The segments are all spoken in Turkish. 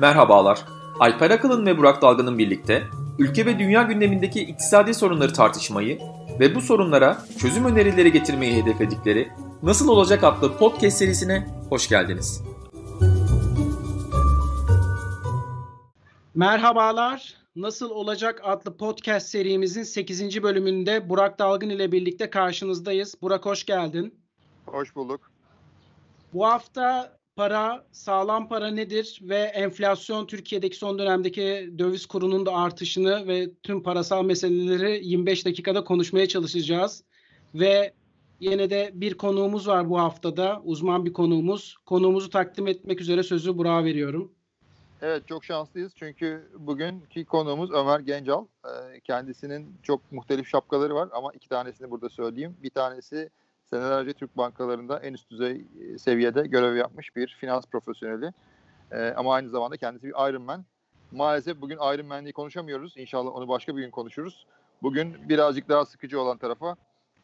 Merhabalar. Alper Akalın ve Burak Dalgın'ın birlikte ülke ve dünya gündemindeki iktisadi sorunları tartışmayı ve bu sorunlara çözüm önerileri getirmeyi hedefledikleri Nasıl Olacak adlı podcast serisine hoş geldiniz. Merhabalar. Nasıl Olacak adlı podcast serimizin 8. bölümünde Burak Dalgın ile birlikte karşınızdayız. Burak hoş geldin. Hoş bulduk. Bu hafta para, sağlam para nedir ve enflasyon Türkiye'deki son dönemdeki döviz kurunun da artışını ve tüm parasal meseleleri 25 dakikada konuşmaya çalışacağız. Ve yine de bir konuğumuz var bu haftada, uzman bir konuğumuz. Konuğumuzu takdim etmek üzere sözü Burak'a veriyorum. Evet çok şanslıyız çünkü bugünkü konuğumuz Ömer Gencal. Ee, kendisinin çok muhtelif şapkaları var ama iki tanesini burada söyleyeyim. Bir tanesi senelerce Türk bankalarında en üst düzey e, seviyede görev yapmış bir finans profesyoneli. Ee, ama aynı zamanda kendisi bir Ironman. Maalesef bugün Iron Man'liği konuşamıyoruz. İnşallah onu başka bir gün konuşuruz. Bugün birazcık daha sıkıcı olan tarafa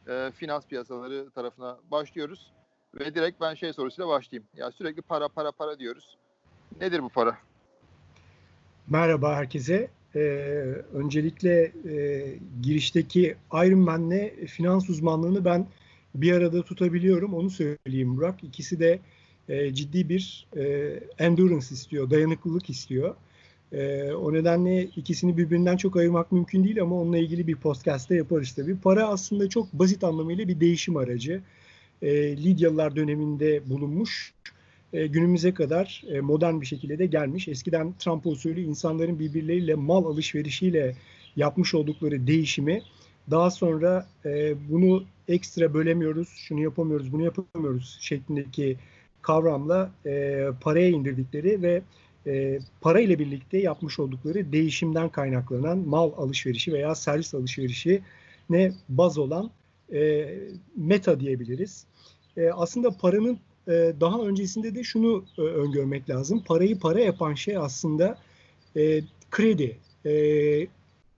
e, finans piyasaları tarafına başlıyoruz. Ve direkt ben şey sorusuyla başlayayım. Ya sürekli para para para diyoruz. Nedir bu para? Merhaba herkese. Ee, öncelikle e, girişteki Iron Man'le finans uzmanlığını ben bir arada tutabiliyorum. Onu söyleyeyim Burak. İkisi de e, ciddi bir e, endurance istiyor, dayanıklılık istiyor. E, o nedenle ikisini birbirinden çok ayırmak mümkün değil ama onunla ilgili bir podcast'te yaparız tabii. Para aslında çok basit anlamıyla bir değişim aracı. E, Lidyalılar döneminde bulunmuş e, günümüze kadar e, modern bir şekilde de gelmiş. Eskiden Trump usulü insanların birbirleriyle mal alışverişiyle yapmış oldukları değişimi daha sonra e, bunu ekstra bölemiyoruz, şunu yapamıyoruz, bunu yapamıyoruz şeklindeki kavramla e, paraya indirdikleri ve e, para ile birlikte yapmış oldukları değişimden kaynaklanan mal alışverişi veya servis alışverişi ne baz olan e, meta diyebiliriz. E, aslında paranın e, daha öncesinde de şunu e, öngörmek lazım. Parayı para yapan şey aslında e, kredi. E,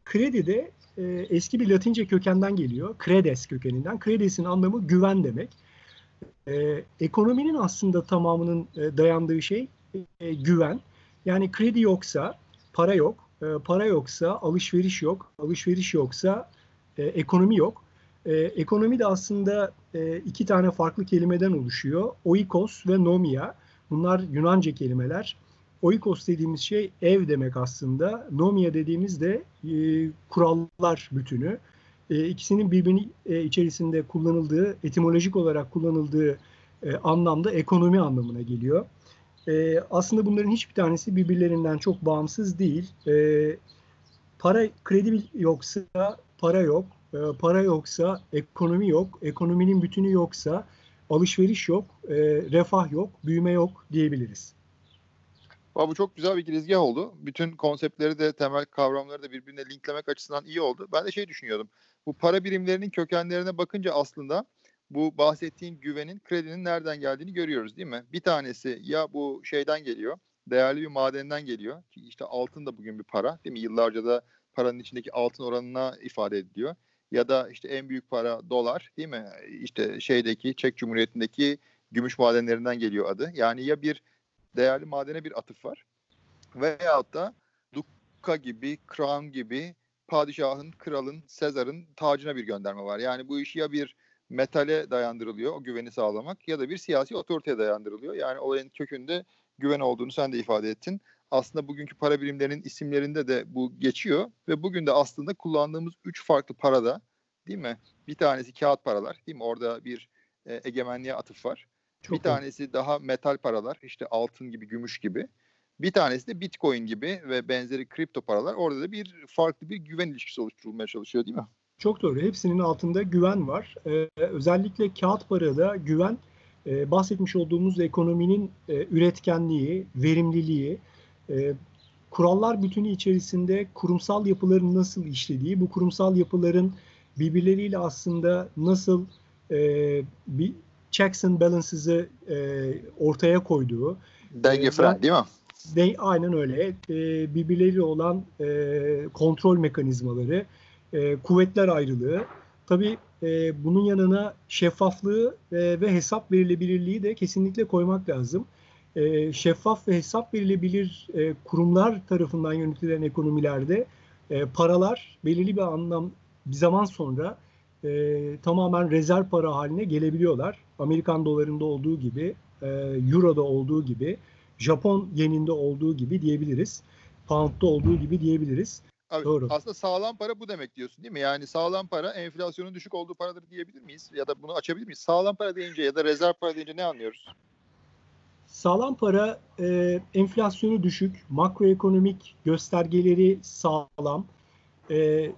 kredi de e, eski bir Latince kökenden geliyor. Credes kökeninden. Credes'in anlamı güven demek. E, ekonominin aslında tamamının e, dayandığı şey e, güven. Yani kredi yoksa para yok. E, para yoksa alışveriş yok. Alışveriş yoksa e, ekonomi yok. E, ekonomi de aslında e, iki tane farklı kelimeden oluşuyor. Oikos ve nomia. Bunlar Yunanca kelimeler. Oikos dediğimiz şey ev demek aslında. Nomia dediğimiz de e, kurallar bütünü. E, ikisinin birbirinin e, içerisinde kullanıldığı, etimolojik olarak kullanıldığı e, anlamda ekonomi anlamına geliyor. E, aslında bunların hiçbir tanesi birbirlerinden çok bağımsız değil. E, para kredi yoksa para yok. E, para yoksa ekonomi yok. Ekonominin bütünü yoksa alışveriş yok, e, refah yok, büyüme yok diyebiliriz. Bu çok güzel bir girizgah oldu. Bütün konseptleri de temel kavramları da birbirine linklemek açısından iyi oldu. Ben de şey düşünüyordum. Bu para birimlerinin kökenlerine bakınca aslında bu bahsettiğin güvenin, kredinin nereden geldiğini görüyoruz değil mi? Bir tanesi ya bu şeyden geliyor, değerli bir madenden geliyor. İşte altın da bugün bir para değil mi? Yıllarca da paranın içindeki altın oranına ifade ediliyor. Ya da işte en büyük para dolar değil mi? İşte şeydeki Çek Cumhuriyeti'ndeki gümüş madenlerinden geliyor adı. Yani ya bir değerli madene bir atıf var. Veyahut da Dukka gibi, Crown gibi padişahın, kralın, Sezar'ın tacına bir gönderme var. Yani bu iş ya bir metale dayandırılıyor, o güveni sağlamak ya da bir siyasi otoriteye dayandırılıyor. Yani olayın kökünde güven olduğunu sen de ifade ettin. Aslında bugünkü para birimlerinin isimlerinde de bu geçiyor ve bugün de aslında kullandığımız üç farklı parada değil mi? Bir tanesi kağıt paralar değil mi? Orada bir e, egemenliğe atıf var. Çok bir tanesi iyi. daha metal paralar işte altın gibi gümüş gibi. Bir tanesi de bitcoin gibi ve benzeri kripto paralar. Orada da bir farklı bir güven ilişkisi oluşturulmaya çalışıyor değil mi? Çok doğru. Hepsinin altında güven var. Ee, özellikle kağıt parada güven e, bahsetmiş olduğumuz ekonominin e, üretkenliği, verimliliği, e, kurallar bütünü içerisinde kurumsal yapıların nasıl işlediği, bu kurumsal yapıların birbirleriyle aslında nasıl e, bir checks and balances'ı e, ortaya koyduğu. Denge fren değil mi? De, aynen öyle. E, birbirleriyle olan e, kontrol mekanizmaları, e, kuvvetler ayrılığı. Tabii e, bunun yanına şeffaflığı e, ve hesap verilebilirliği de kesinlikle koymak lazım. e, şeffaf ve hesap verilebilir e, kurumlar tarafından yönetilen ekonomilerde e, paralar belirli bir anlam bir zaman sonra e, tamamen rezerv para haline gelebiliyorlar. Amerikan dolarında olduğu gibi, e, Euro'da olduğu gibi, Japon yeninde olduğu gibi diyebiliriz. Pound'da olduğu gibi diyebiliriz. Abi, Doğru. Aslında sağlam para bu demek diyorsun değil mi? Yani sağlam para enflasyonun düşük olduğu paradır diyebilir miyiz? Ya da bunu açabilir miyiz? Sağlam para deyince ya da rezerv para deyince ne anlıyoruz? Sağlam para e, enflasyonu düşük, makroekonomik göstergeleri sağlam, e,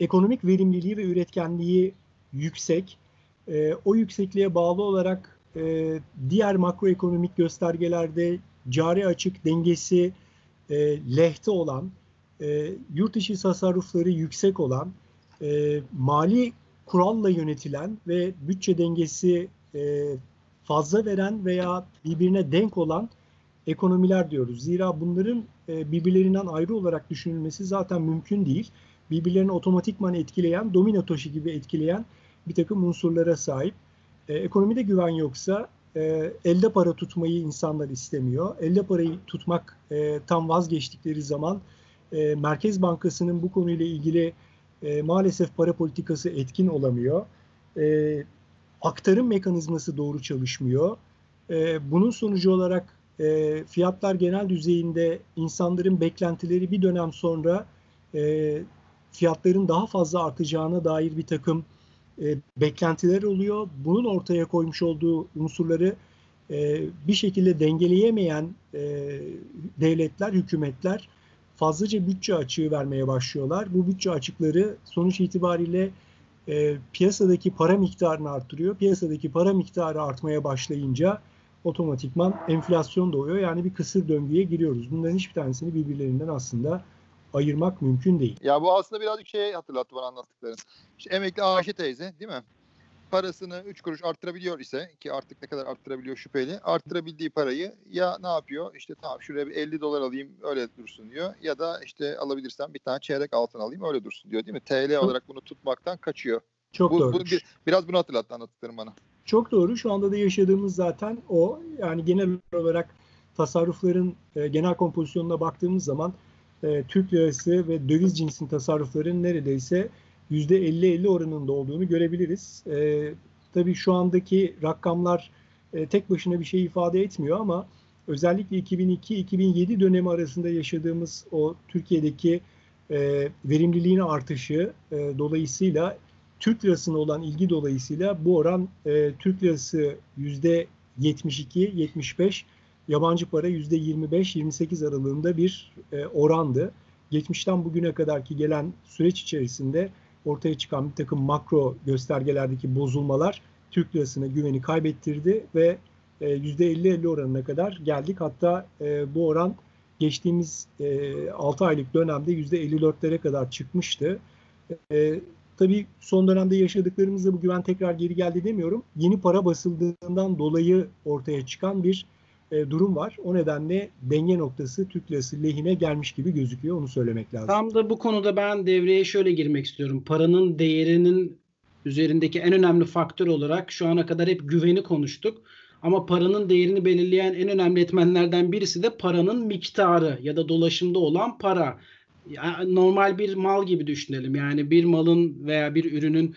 ekonomik verimliliği ve üretkenliği yüksek. E, o yüksekliğe bağlı olarak e, diğer makroekonomik göstergelerde cari açık dengesi e, lehte olan, e, yurt içi tasarrufları yüksek olan, e, mali kuralla yönetilen ve bütçe dengesi e, fazla veren veya birbirine denk olan ekonomiler diyoruz. Zira bunların e, birbirlerinden ayrı olarak düşünülmesi zaten mümkün değil. Birbirlerini otomatikman etkileyen, domino taşı gibi etkileyen bir takım unsurlara sahip. E, ekonomide güven yoksa e, elde para tutmayı insanlar istemiyor. Elde parayı tutmak tam vazgeçtikleri zaman Merkez Bankası'nın bu konuyla ilgili maalesef para politikası etkin olamıyor. Aktarım mekanizması doğru çalışmıyor. Bunun sonucu olarak e, fiyatlar genel düzeyinde insanların beklentileri bir dönem sonra e, fiyatların daha fazla artacağına dair bir takım e, beklentiler oluyor. Bunun ortaya koymuş olduğu unsurları e, bir şekilde dengeleyemeyen e, devletler, hükümetler fazlaca bütçe açığı vermeye başlıyorlar. Bu bütçe açıkları sonuç itibariyle e, piyasadaki para miktarını arttırıyor. Piyasadaki para miktarı artmaya başlayınca otomatikman enflasyon doğuyor. Yani bir kısır döngüye giriyoruz. Bunların hiçbir tanesini birbirlerinden aslında ayırmak mümkün değil. Ya bu aslında birazcık şey hatırlattı bana anlattıkların. İşte emekli Ayşe teyze değil mi? Parasını 3 kuruş arttırabiliyor ise ki artık ne kadar arttırabiliyor şüpheli. Arttırabildiği parayı ya ne yapıyor? İşte tamam şuraya bir 50 dolar alayım öyle dursun diyor. Ya da işte alabilirsem bir tane çeyrek altın alayım öyle dursun diyor değil mi? TL olarak bunu tutmaktan kaçıyor. Çok bu, doğru. Bu, bir, biraz bunu hatırlattı anlattıklarım bana. Çok doğru. Şu anda da yaşadığımız zaten o. Yani genel olarak tasarrufların e, genel kompozisyonuna baktığımız zaman e, Türk lirası ve döviz cinsin tasarrufların neredeyse %50-50 oranında olduğunu görebiliriz. E, tabii şu andaki rakamlar e, tek başına bir şey ifade etmiyor ama özellikle 2002-2007 dönemi arasında yaşadığımız o Türkiye'deki e, verimliliğin artışı e, dolayısıyla Türk lirasına olan ilgi dolayısıyla bu oran e, Türk lirası %72-75, yabancı para %25-28 aralığında bir e, orandı. Geçmişten bugüne kadarki gelen süreç içerisinde ortaya çıkan bir takım makro göstergelerdeki bozulmalar Türk lirasına güveni kaybettirdi ve e, %50-50 oranına kadar geldik. Hatta e, bu oran geçtiğimiz e, 6 aylık dönemde %54'lere kadar çıkmıştı. Tabii son dönemde yaşadıklarımızda bu güven tekrar geri geldi demiyorum. Yeni para basıldığından dolayı ortaya çıkan bir e, durum var. O nedenle denge noktası Türk lirası lehine gelmiş gibi gözüküyor. Onu söylemek lazım. Tam da bu konuda ben devreye şöyle girmek istiyorum. Paranın değerinin üzerindeki en önemli faktör olarak şu ana kadar hep güveni konuştuk. Ama paranın değerini belirleyen en önemli etmenlerden birisi de paranın miktarı ya da dolaşımda olan para. Normal bir mal gibi düşünelim. Yani bir malın veya bir ürünün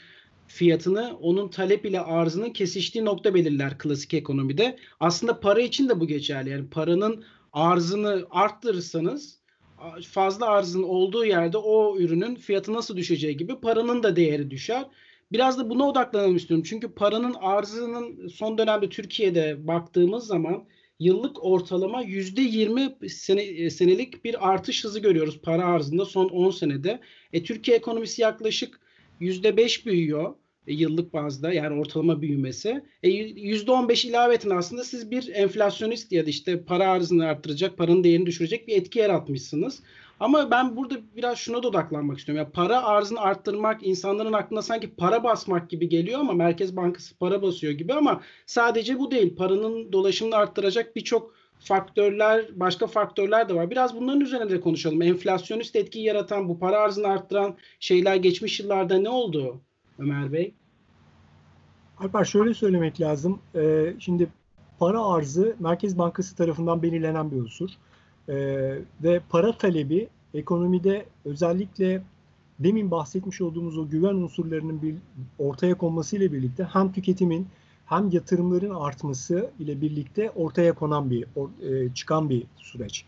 fiyatını onun talep ile arzının kesiştiği nokta belirler klasik ekonomide. Aslında para için de bu geçerli. Yani paranın arzını arttırırsanız fazla arzın olduğu yerde o ürünün fiyatı nasıl düşeceği gibi paranın da değeri düşer. Biraz da buna odaklanalım istiyorum. Çünkü paranın arzının son dönemde Türkiye'de baktığımız zaman yıllık ortalama %20 sene, senelik bir artış hızı görüyoruz para arzında son 10 senede. E, Türkiye ekonomisi yaklaşık %5 büyüyor e, yıllık bazda yani ortalama büyümesi. E, %15 ilaveten aslında siz bir enflasyonist ya da işte para arzını arttıracak, paranın değerini düşürecek bir etki yaratmışsınız. Ama ben burada biraz şuna da odaklanmak istiyorum. Yani para arzını arttırmak insanların aklına sanki para basmak gibi geliyor ama Merkez Bankası para basıyor gibi ama sadece bu değil. Paranın dolaşımını arttıracak birçok faktörler, başka faktörler de var. Biraz bunların üzerine de konuşalım. Enflasyonist etki yaratan, bu para arzını arttıran şeyler geçmiş yıllarda ne oldu Ömer Bey? Alper şöyle söylemek lazım. Ee, şimdi para arzı Merkez Bankası tarafından belirlenen bir unsur. E, ve para talebi ekonomide özellikle demin bahsetmiş olduğumuz o güven unsurlarının bir ortaya konması ile birlikte hem tüketimin hem yatırımların artması ile birlikte ortaya konan bir e, çıkan bir süreç.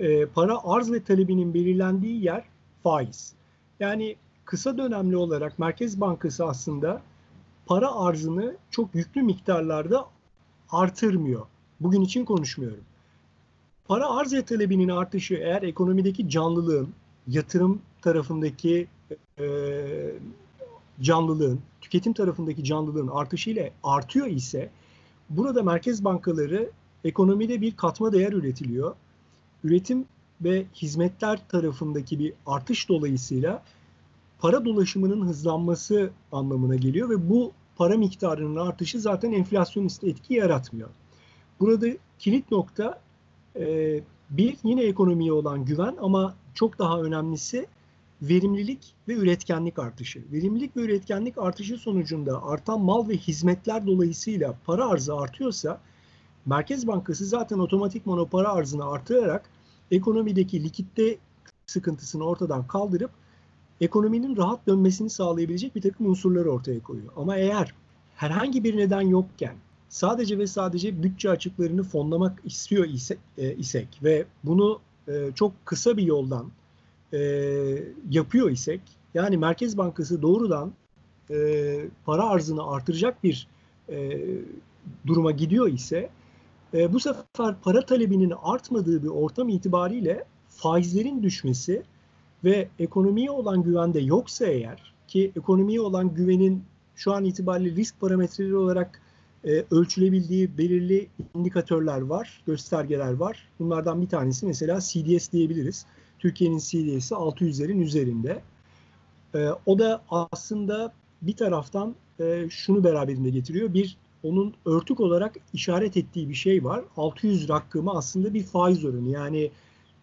E, para arz ve talebinin belirlendiği yer faiz. Yani kısa dönemli olarak Merkez Bankası aslında para arzını çok yüklü miktarlarda artırmıyor. Bugün için konuşmuyorum. Para arz ve talebinin artışı eğer ekonomideki canlılığın, yatırım tarafındaki e, canlılığın, tüketim tarafındaki canlılığın artışıyla artıyor ise burada merkez bankaları ekonomide bir katma değer üretiliyor. Üretim ve hizmetler tarafındaki bir artış dolayısıyla para dolaşımının hızlanması anlamına geliyor ve bu para miktarının artışı zaten enflasyonist etki yaratmıyor. Burada kilit nokta e, bir yine ekonomiye olan güven ama çok daha önemlisi verimlilik ve üretkenlik artışı. Verimlilik ve üretkenlik artışı sonucunda artan mal ve hizmetler dolayısıyla para arzı artıyorsa Merkez Bankası zaten otomatikman o para arzını artırarak ekonomideki likitte sıkıntısını ortadan kaldırıp ekonominin rahat dönmesini sağlayabilecek bir takım unsurları ortaya koyuyor. Ama eğer herhangi bir neden yokken sadece ve sadece bütçe açıklarını fonlamak istiyor isek, e, isek ve bunu e, çok kısa bir yoldan e, yapıyor isek yani Merkez Bankası doğrudan e, para arzını artıracak bir e, duruma gidiyor ise e, bu sefer para talebinin artmadığı bir ortam itibariyle faizlerin düşmesi ve ekonomiye olan güvende yoksa eğer ki ekonomiye olan güvenin şu an itibariyle risk parametreleri olarak e, ölçülebildiği belirli indikatörler var, göstergeler var. Bunlardan bir tanesi mesela CDS diyebiliriz. Türkiye'nin CDS'i 600'lerin üzerinde. E, o da aslında bir taraftan e, şunu beraberinde getiriyor. Bir, onun örtük olarak işaret ettiği bir şey var. 600 rakamı aslında bir faiz oranı. Yani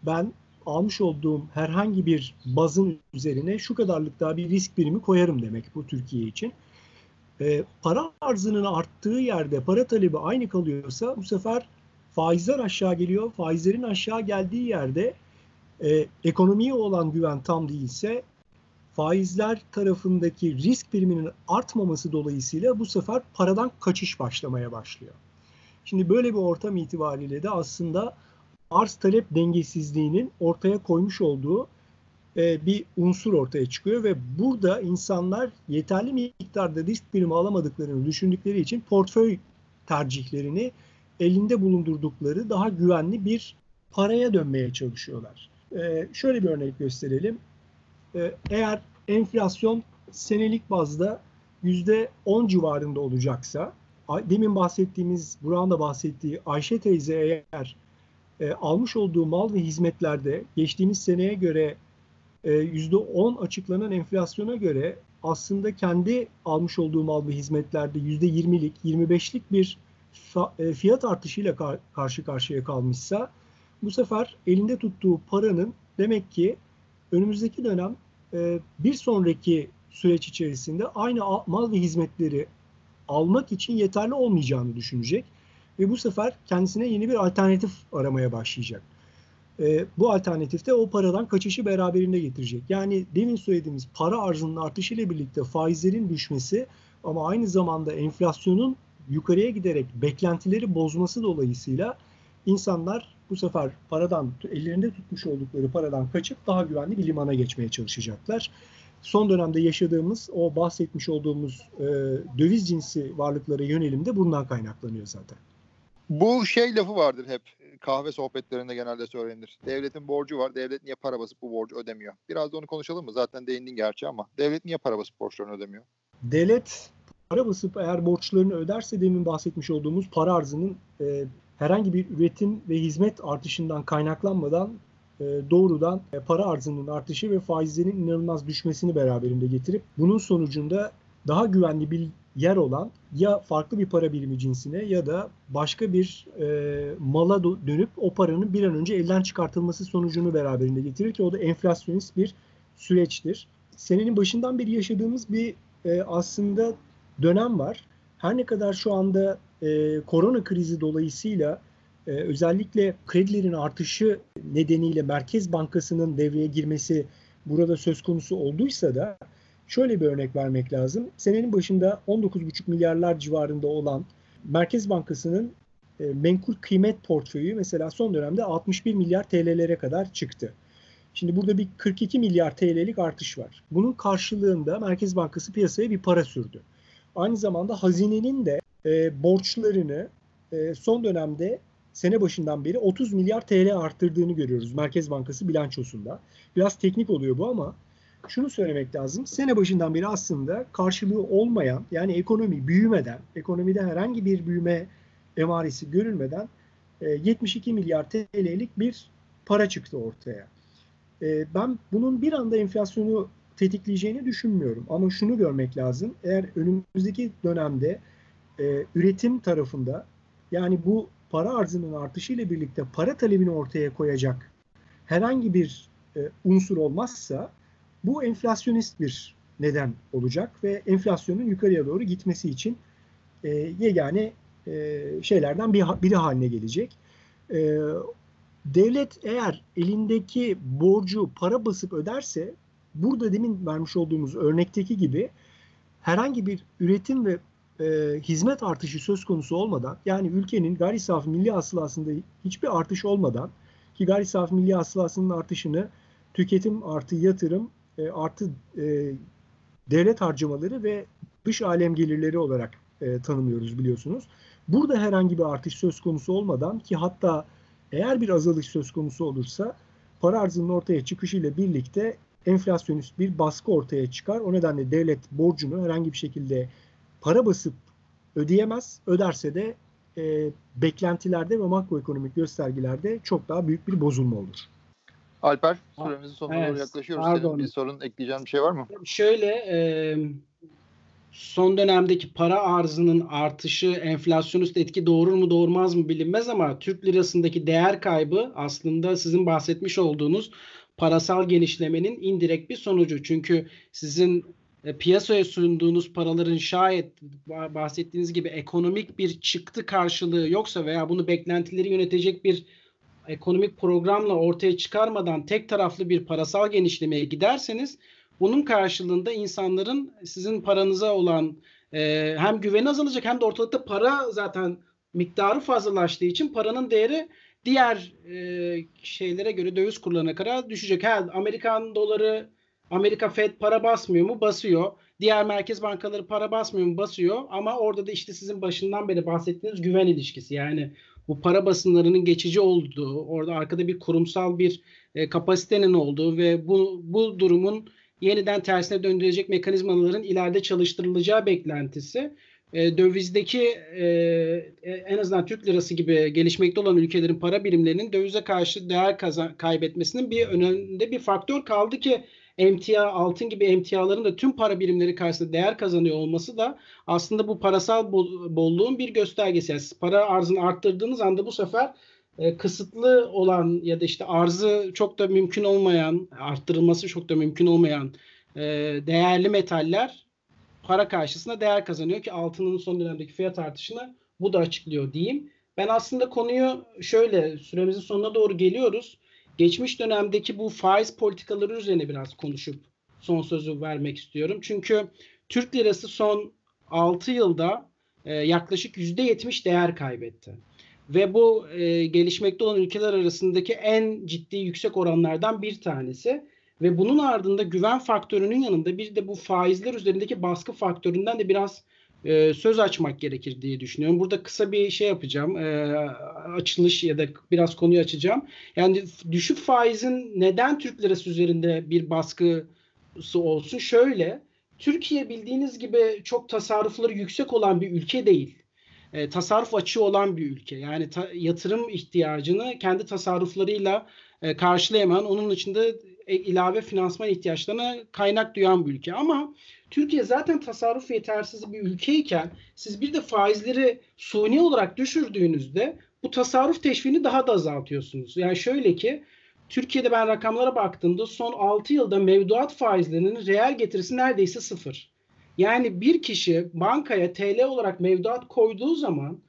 ben almış olduğum herhangi bir bazın üzerine şu kadarlık daha bir risk birimi koyarım demek bu Türkiye için. E, para arzının arttığı yerde para talebi aynı kalıyorsa bu sefer faizler aşağı geliyor. Faizlerin aşağı geldiği yerde e, ekonomiye olan güven tam değilse faizler tarafındaki risk priminin artmaması dolayısıyla bu sefer paradan kaçış başlamaya başlıyor. Şimdi böyle bir ortam itibariyle de aslında arz talep dengesizliğinin ortaya koymuş olduğu e, bir unsur ortaya çıkıyor ve burada insanlar yeterli miktarda risk birimi alamadıklarını düşündükleri için portföy tercihlerini elinde bulundurdukları daha güvenli bir paraya dönmeye çalışıyorlar. E, şöyle bir örnek gösterelim. E, eğer enflasyon senelik bazda %10 civarında olacaksa, demin bahsettiğimiz, Burak'ın da bahsettiği Ayşe teyze eğer e, almış olduğu mal ve hizmetlerde geçtiğimiz seneye göre %10 açıklanan enflasyona göre aslında kendi almış olduğu mal ve hizmetlerde %20'lik, 25'lik bir e, fiyat artışıyla kar, karşı karşıya kalmışsa bu sefer elinde tuttuğu paranın demek ki önümüzdeki dönem e, bir sonraki süreç içerisinde aynı mal ve hizmetleri almak için yeterli olmayacağını düşünecek ve bu sefer kendisine yeni bir alternatif aramaya başlayacak. E, bu alternatif de o paradan kaçışı beraberinde getirecek. Yani demin söylediğimiz para arzının artışıyla birlikte faizlerin düşmesi ama aynı zamanda enflasyonun yukarıya giderek beklentileri bozması dolayısıyla insanlar bu sefer paradan ellerinde tutmuş oldukları paradan kaçıp daha güvenli bir limana geçmeye çalışacaklar. Son dönemde yaşadığımız o bahsetmiş olduğumuz e, döviz cinsi varlıklara yönelim de bundan kaynaklanıyor zaten. Bu şey lafı vardır hep kahve sohbetlerinde genelde söylenir. Devletin borcu var. Devlet niye para basıp bu borcu ödemiyor? Biraz da onu konuşalım mı? Zaten değindin gerçi ama devlet niye para basıp borçlarını ödemiyor? Devlet para basıp eğer borçlarını öderse demin bahsetmiş olduğumuz para arzının e, herhangi bir üretim ve hizmet artışından kaynaklanmadan e, doğrudan e, para arzının artışı ve faizlerin inanılmaz düşmesini beraberinde getirip bunun sonucunda daha güvenli bir yer olan ya farklı bir para birimi cinsine ya da başka bir e, mala dönüp o paranın bir an önce elden çıkartılması sonucunu beraberinde getirir ki o da enflasyonist bir süreçtir. Senenin başından beri yaşadığımız bir e, aslında dönem var. Her ne kadar şu anda e, korona krizi dolayısıyla e, özellikle kredilerin artışı nedeniyle Merkez Bankası'nın devreye girmesi burada söz konusu olduysa da şöyle bir örnek vermek lazım. Senenin başında 19,5 milyarlar civarında olan Merkez Bankası'nın e, menkul kıymet portföyü mesela son dönemde 61 milyar TL'lere kadar çıktı. Şimdi burada bir 42 milyar TL'lik artış var. Bunun karşılığında Merkez Bankası piyasaya bir para sürdü. Aynı zamanda hazinenin de e, borçlarını e, son dönemde sene başından beri 30 milyar TL arttırdığını görüyoruz Merkez Bankası bilançosunda. Biraz teknik oluyor bu ama şunu söylemek lazım. Sene başından beri aslında karşılığı olmayan yani ekonomi büyümeden, ekonomide herhangi bir büyüme emaresi görülmeden 72 e, milyar TL'lik bir para çıktı ortaya. E, ben bunun bir anda enflasyonu tetikleyeceğini düşünmüyorum. Ama şunu görmek lazım. Eğer önümüzdeki dönemde e, üretim tarafında yani bu para arzının artışıyla birlikte para talebini ortaya koyacak herhangi bir unsur olmazsa bu enflasyonist bir neden olacak ve enflasyonun yukarıya doğru gitmesi için yegane e, şeylerden bir, biri haline gelecek. E, devlet eğer elindeki borcu para basıp öderse burada demin vermiş olduğumuz örnekteki gibi herhangi bir üretim ve e, hizmet artışı söz konusu olmadan yani ülkenin gayri safi milli hasılasında hiçbir artış olmadan ki gayri safi milli hasılasının artışını tüketim artı yatırım e, artı e, devlet harcamaları ve dış alem gelirleri olarak e, tanımlıyoruz biliyorsunuz. Burada herhangi bir artış söz konusu olmadan ki hatta eğer bir azalış söz konusu olursa para arzının ortaya çıkışıyla birlikte enflasyonist bir baskı ortaya çıkar. O nedenle devlet borcunu herhangi bir şekilde para basıp ödeyemez. Öderse de e, beklentilerde ve makroekonomik göstergelerde çok daha büyük bir bozulma olur. Alper süremizin sonuna evet, doğru yaklaşıyoruz. Pardon. Senin bir sorun ekleyeceğin bir şey var mı? Şöyle e, son dönemdeki para arzının artışı enflasyonist etki doğurur mu doğurmaz mı bilinmez ama Türk lirasındaki değer kaybı aslında sizin bahsetmiş olduğunuz parasal genişlemenin indirekt bir sonucu. Çünkü sizin e, piyasaya sunduğunuz paraların şayet bahsettiğiniz gibi ekonomik bir çıktı karşılığı yoksa veya bunu beklentileri yönetecek bir ekonomik programla ortaya çıkarmadan tek taraflı bir parasal genişlemeye giderseniz bunun karşılığında insanların sizin paranıza olan e, hem güveni azalacak hem de ortalıkta para zaten miktarı fazlalaştığı için paranın değeri diğer e, şeylere göre döviz kurlarına kadar düşecek. Ha, Amerikan doları, Amerika Fed para basmıyor mu? Basıyor. Diğer merkez bankaları para basmıyor mu? Basıyor. Ama orada da işte sizin başından beri bahsettiğiniz güven ilişkisi. Yani bu para basınlarının geçici olduğu, orada arkada bir kurumsal bir e, kapasitenin olduğu ve bu, bu durumun yeniden tersine döndürecek mekanizmaların ileride çalıştırılacağı beklentisi e, dövizdeki e, e, en azından Türk lirası gibi gelişmekte olan ülkelerin para birimlerinin dövize karşı değer kazan, kaybetmesinin bir önünde bir faktör kaldı ki emtia, altın gibi emtiaların da tüm para birimleri karşısında değer kazanıyor olması da aslında bu parasal bolluğun bir göstergesi. Yani para arzını arttırdığınız anda bu sefer e, kısıtlı olan ya da işte arzı çok da mümkün olmayan, arttırılması çok da mümkün olmayan e, değerli metaller para karşısında değer kazanıyor ki altının son dönemdeki fiyat artışını bu da açıklıyor diyeyim. Ben aslında konuyu şöyle süremizin sonuna doğru geliyoruz. Geçmiş dönemdeki bu faiz politikaları üzerine biraz konuşup son sözü vermek istiyorum. Çünkü Türk lirası son 6 yılda e, yaklaşık %70 değer kaybetti. Ve bu e, gelişmekte olan ülkeler arasındaki en ciddi yüksek oranlardan bir tanesi. Ve bunun ardında güven faktörünün yanında bir de bu faizler üzerindeki baskı faktöründen de biraz e, söz açmak gerekir diye düşünüyorum. Burada kısa bir şey yapacağım. E, açılış ya da biraz konuyu açacağım. Yani düşük faizin neden Türk lirası üzerinde bir baskısı olsun? Şöyle, Türkiye bildiğiniz gibi çok tasarrufları yüksek olan bir ülke değil e, tasarruf açığı olan bir ülke. Yani ta, yatırım ihtiyacını kendi tasarruflarıyla e, karşılayamayan, onun içinde ilave finansman ihtiyaçlarına kaynak duyan bir ülke. Ama Türkiye zaten tasarruf yetersiz bir ülkeyken siz bir de faizleri suni olarak düşürdüğünüzde bu tasarruf teşviğini daha da azaltıyorsunuz. Yani şöyle ki Türkiye'de ben rakamlara baktığımda son 6 yılda mevduat faizlerinin reel getirisi neredeyse sıfır. Yani bir kişi bankaya TL olarak mevduat koyduğu zaman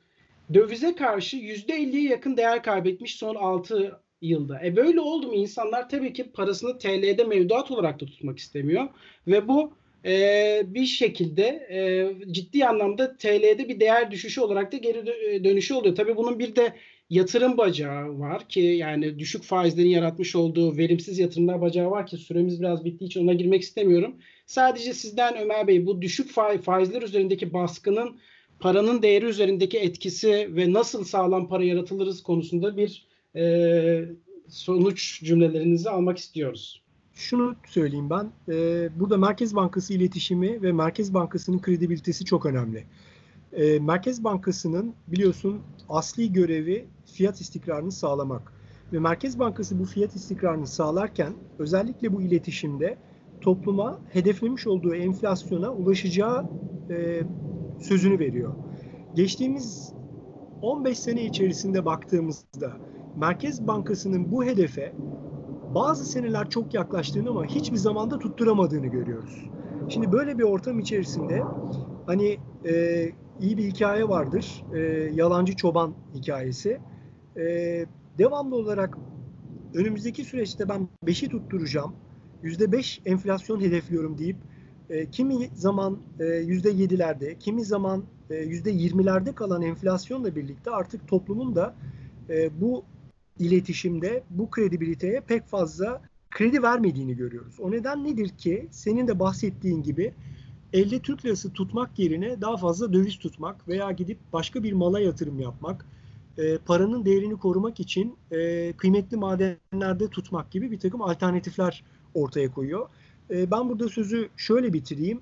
dövize karşı %50'ye yakın değer kaybetmiş son 6 yılda. E böyle oldu mu insanlar tabii ki parasını TL'de mevduat olarak da tutmak istemiyor ve bu e, bir şekilde e, ciddi anlamda TL'de bir değer düşüşü olarak da geri dö- dönüşü oluyor. Tabii bunun bir de yatırım bacağı var ki yani düşük faizlerin yaratmış olduğu verimsiz yatırımlar bacağı var ki süremiz biraz bittiği için ona girmek istemiyorum. Sadece sizden Ömer Bey bu düşük faiz, faizler üzerindeki baskının paranın değeri üzerindeki etkisi ve nasıl sağlam para yaratılırız konusunda bir e, sonuç cümlelerinizi almak istiyoruz. Şunu söyleyeyim ben. e, burada Merkez Bankası iletişimi ve Merkez Bankası'nın kredibilitesi çok önemli. E, Merkez Bankası'nın biliyorsun asli görevi fiyat istikrarını sağlamak. Ve Merkez Bankası bu fiyat istikrarını sağlarken özellikle bu iletişimde topluma hedeflemiş olduğu enflasyona ulaşacağı e, sözünü veriyor. Geçtiğimiz 15 sene içerisinde baktığımızda Merkez Bankası'nın bu hedefe bazı seneler çok yaklaştığını ama hiçbir zamanda tutturamadığını görüyoruz. Şimdi böyle bir ortam içerisinde hani e, iyi bir hikaye vardır. E, yalancı çoban hikayesi. E, devamlı olarak önümüzdeki süreçte ben 5'i tutturacağım. %5 enflasyon hedefliyorum deyip e, kimi zaman e, %7'lerde, kimi zaman e, %20'lerde kalan enflasyonla birlikte artık toplumun da e, bu iletişimde bu kredibiliteye pek fazla kredi vermediğini görüyoruz. O neden nedir ki senin de bahsettiğin gibi elde Türk lirası tutmak yerine daha fazla döviz tutmak veya gidip başka bir mala yatırım yapmak, e, paranın değerini korumak için e, kıymetli madenlerde tutmak gibi bir takım alternatifler ortaya koyuyor. E, ben burada sözü şöyle bitireyim.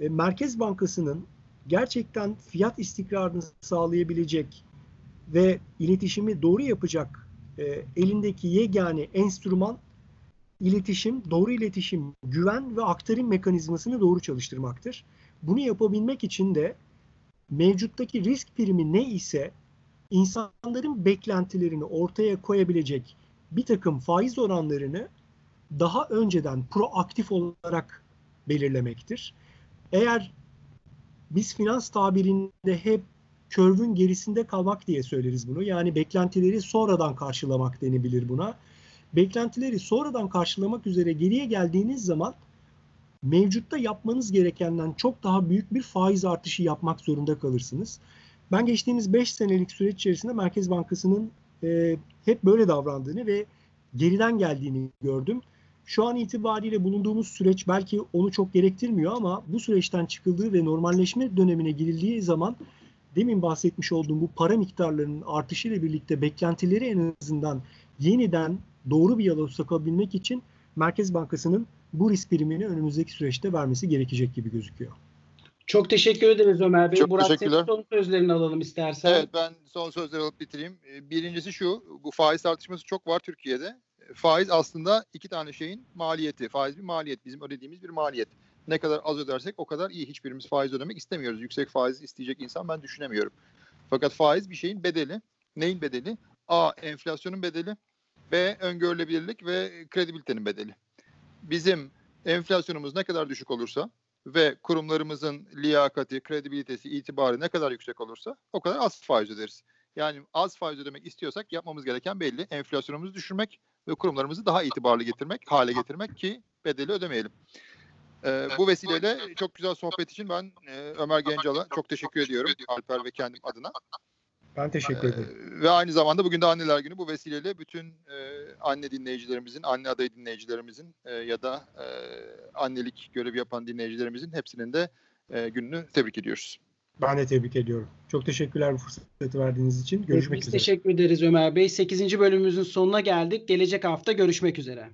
E, Merkez Bankası'nın gerçekten fiyat istikrarını sağlayabilecek ve iletişimi doğru yapacak e, elindeki yegane enstrüman iletişim, doğru iletişim, güven ve aktarım mekanizmasını doğru çalıştırmaktır. Bunu yapabilmek için de mevcuttaki risk primi ne ise insanların beklentilerini ortaya koyabilecek bir takım faiz oranlarını daha önceden proaktif olarak belirlemektir. Eğer biz finans tabirinde hep körvün gerisinde kalmak diye söyleriz bunu. Yani beklentileri sonradan karşılamak denebilir buna. Beklentileri sonradan karşılamak üzere geriye geldiğiniz zaman mevcutta yapmanız gerekenden çok daha büyük bir faiz artışı yapmak zorunda kalırsınız. Ben geçtiğimiz 5 senelik süreç içerisinde Merkez Bankası'nın e, hep böyle davrandığını ve geriden geldiğini gördüm. Şu an itibariyle bulunduğumuz süreç belki onu çok gerektirmiyor ama bu süreçten çıkıldığı ve normalleşme dönemine girildiği zaman demin bahsetmiş olduğum bu para miktarlarının artışıyla birlikte beklentileri en azından yeniden doğru bir yola sokabilmek için Merkez Bankası'nın bu risk primini önümüzdeki süreçte vermesi gerekecek gibi gözüküyor. Çok teşekkür ederiz Ömer Bey. Çok Burak senin son sözlerini alalım istersen. Evet ben son sözleri alıp bitireyim. Ee, Birincisi şu, bu faiz tartışması çok var Türkiye'de. Faiz aslında iki tane şeyin maliyeti. Faiz bir maliyet, bizim ödediğimiz bir maliyet. Ne kadar az ödersek o kadar iyi. Hiçbirimiz faiz ödemek istemiyoruz. Yüksek faiz isteyecek insan ben düşünemiyorum. Fakat faiz bir şeyin bedeli. Neyin bedeli? A. Enflasyonun bedeli. B. Öngörülebilirlik ve kredibilitenin bedeli. Bizim enflasyonumuz ne kadar düşük olursa ve kurumlarımızın liyakati, kredibilitesi, itibarı ne kadar yüksek olursa o kadar az faiz öderiz. Yani az faiz ödemek istiyorsak yapmamız gereken belli. Enflasyonumuzu düşürmek ve kurumlarımızı daha itibarlı getirmek, hale getirmek ki bedeli ödemeyelim. Ee, bu vesileyle çok güzel sohbet için ben e, Ömer Gencal'a çok teşekkür ediyorum Alper ve kendim adına. Ben teşekkür ederim. Ee, ve aynı zamanda bugün de anneler günü bu vesileyle bütün e, anne dinleyicilerimizin, anne adayı dinleyicilerimizin e, ya da e, annelik görevi yapan dinleyicilerimizin hepsinin de e, gününü tebrik ediyoruz. Ben de tebrik ediyorum. Çok teşekkürler bu fırsatı verdiğiniz için. Görüşmek Biz üzere. teşekkür ederiz Ömer Bey. 8. bölümümüzün sonuna geldik. Gelecek hafta görüşmek üzere.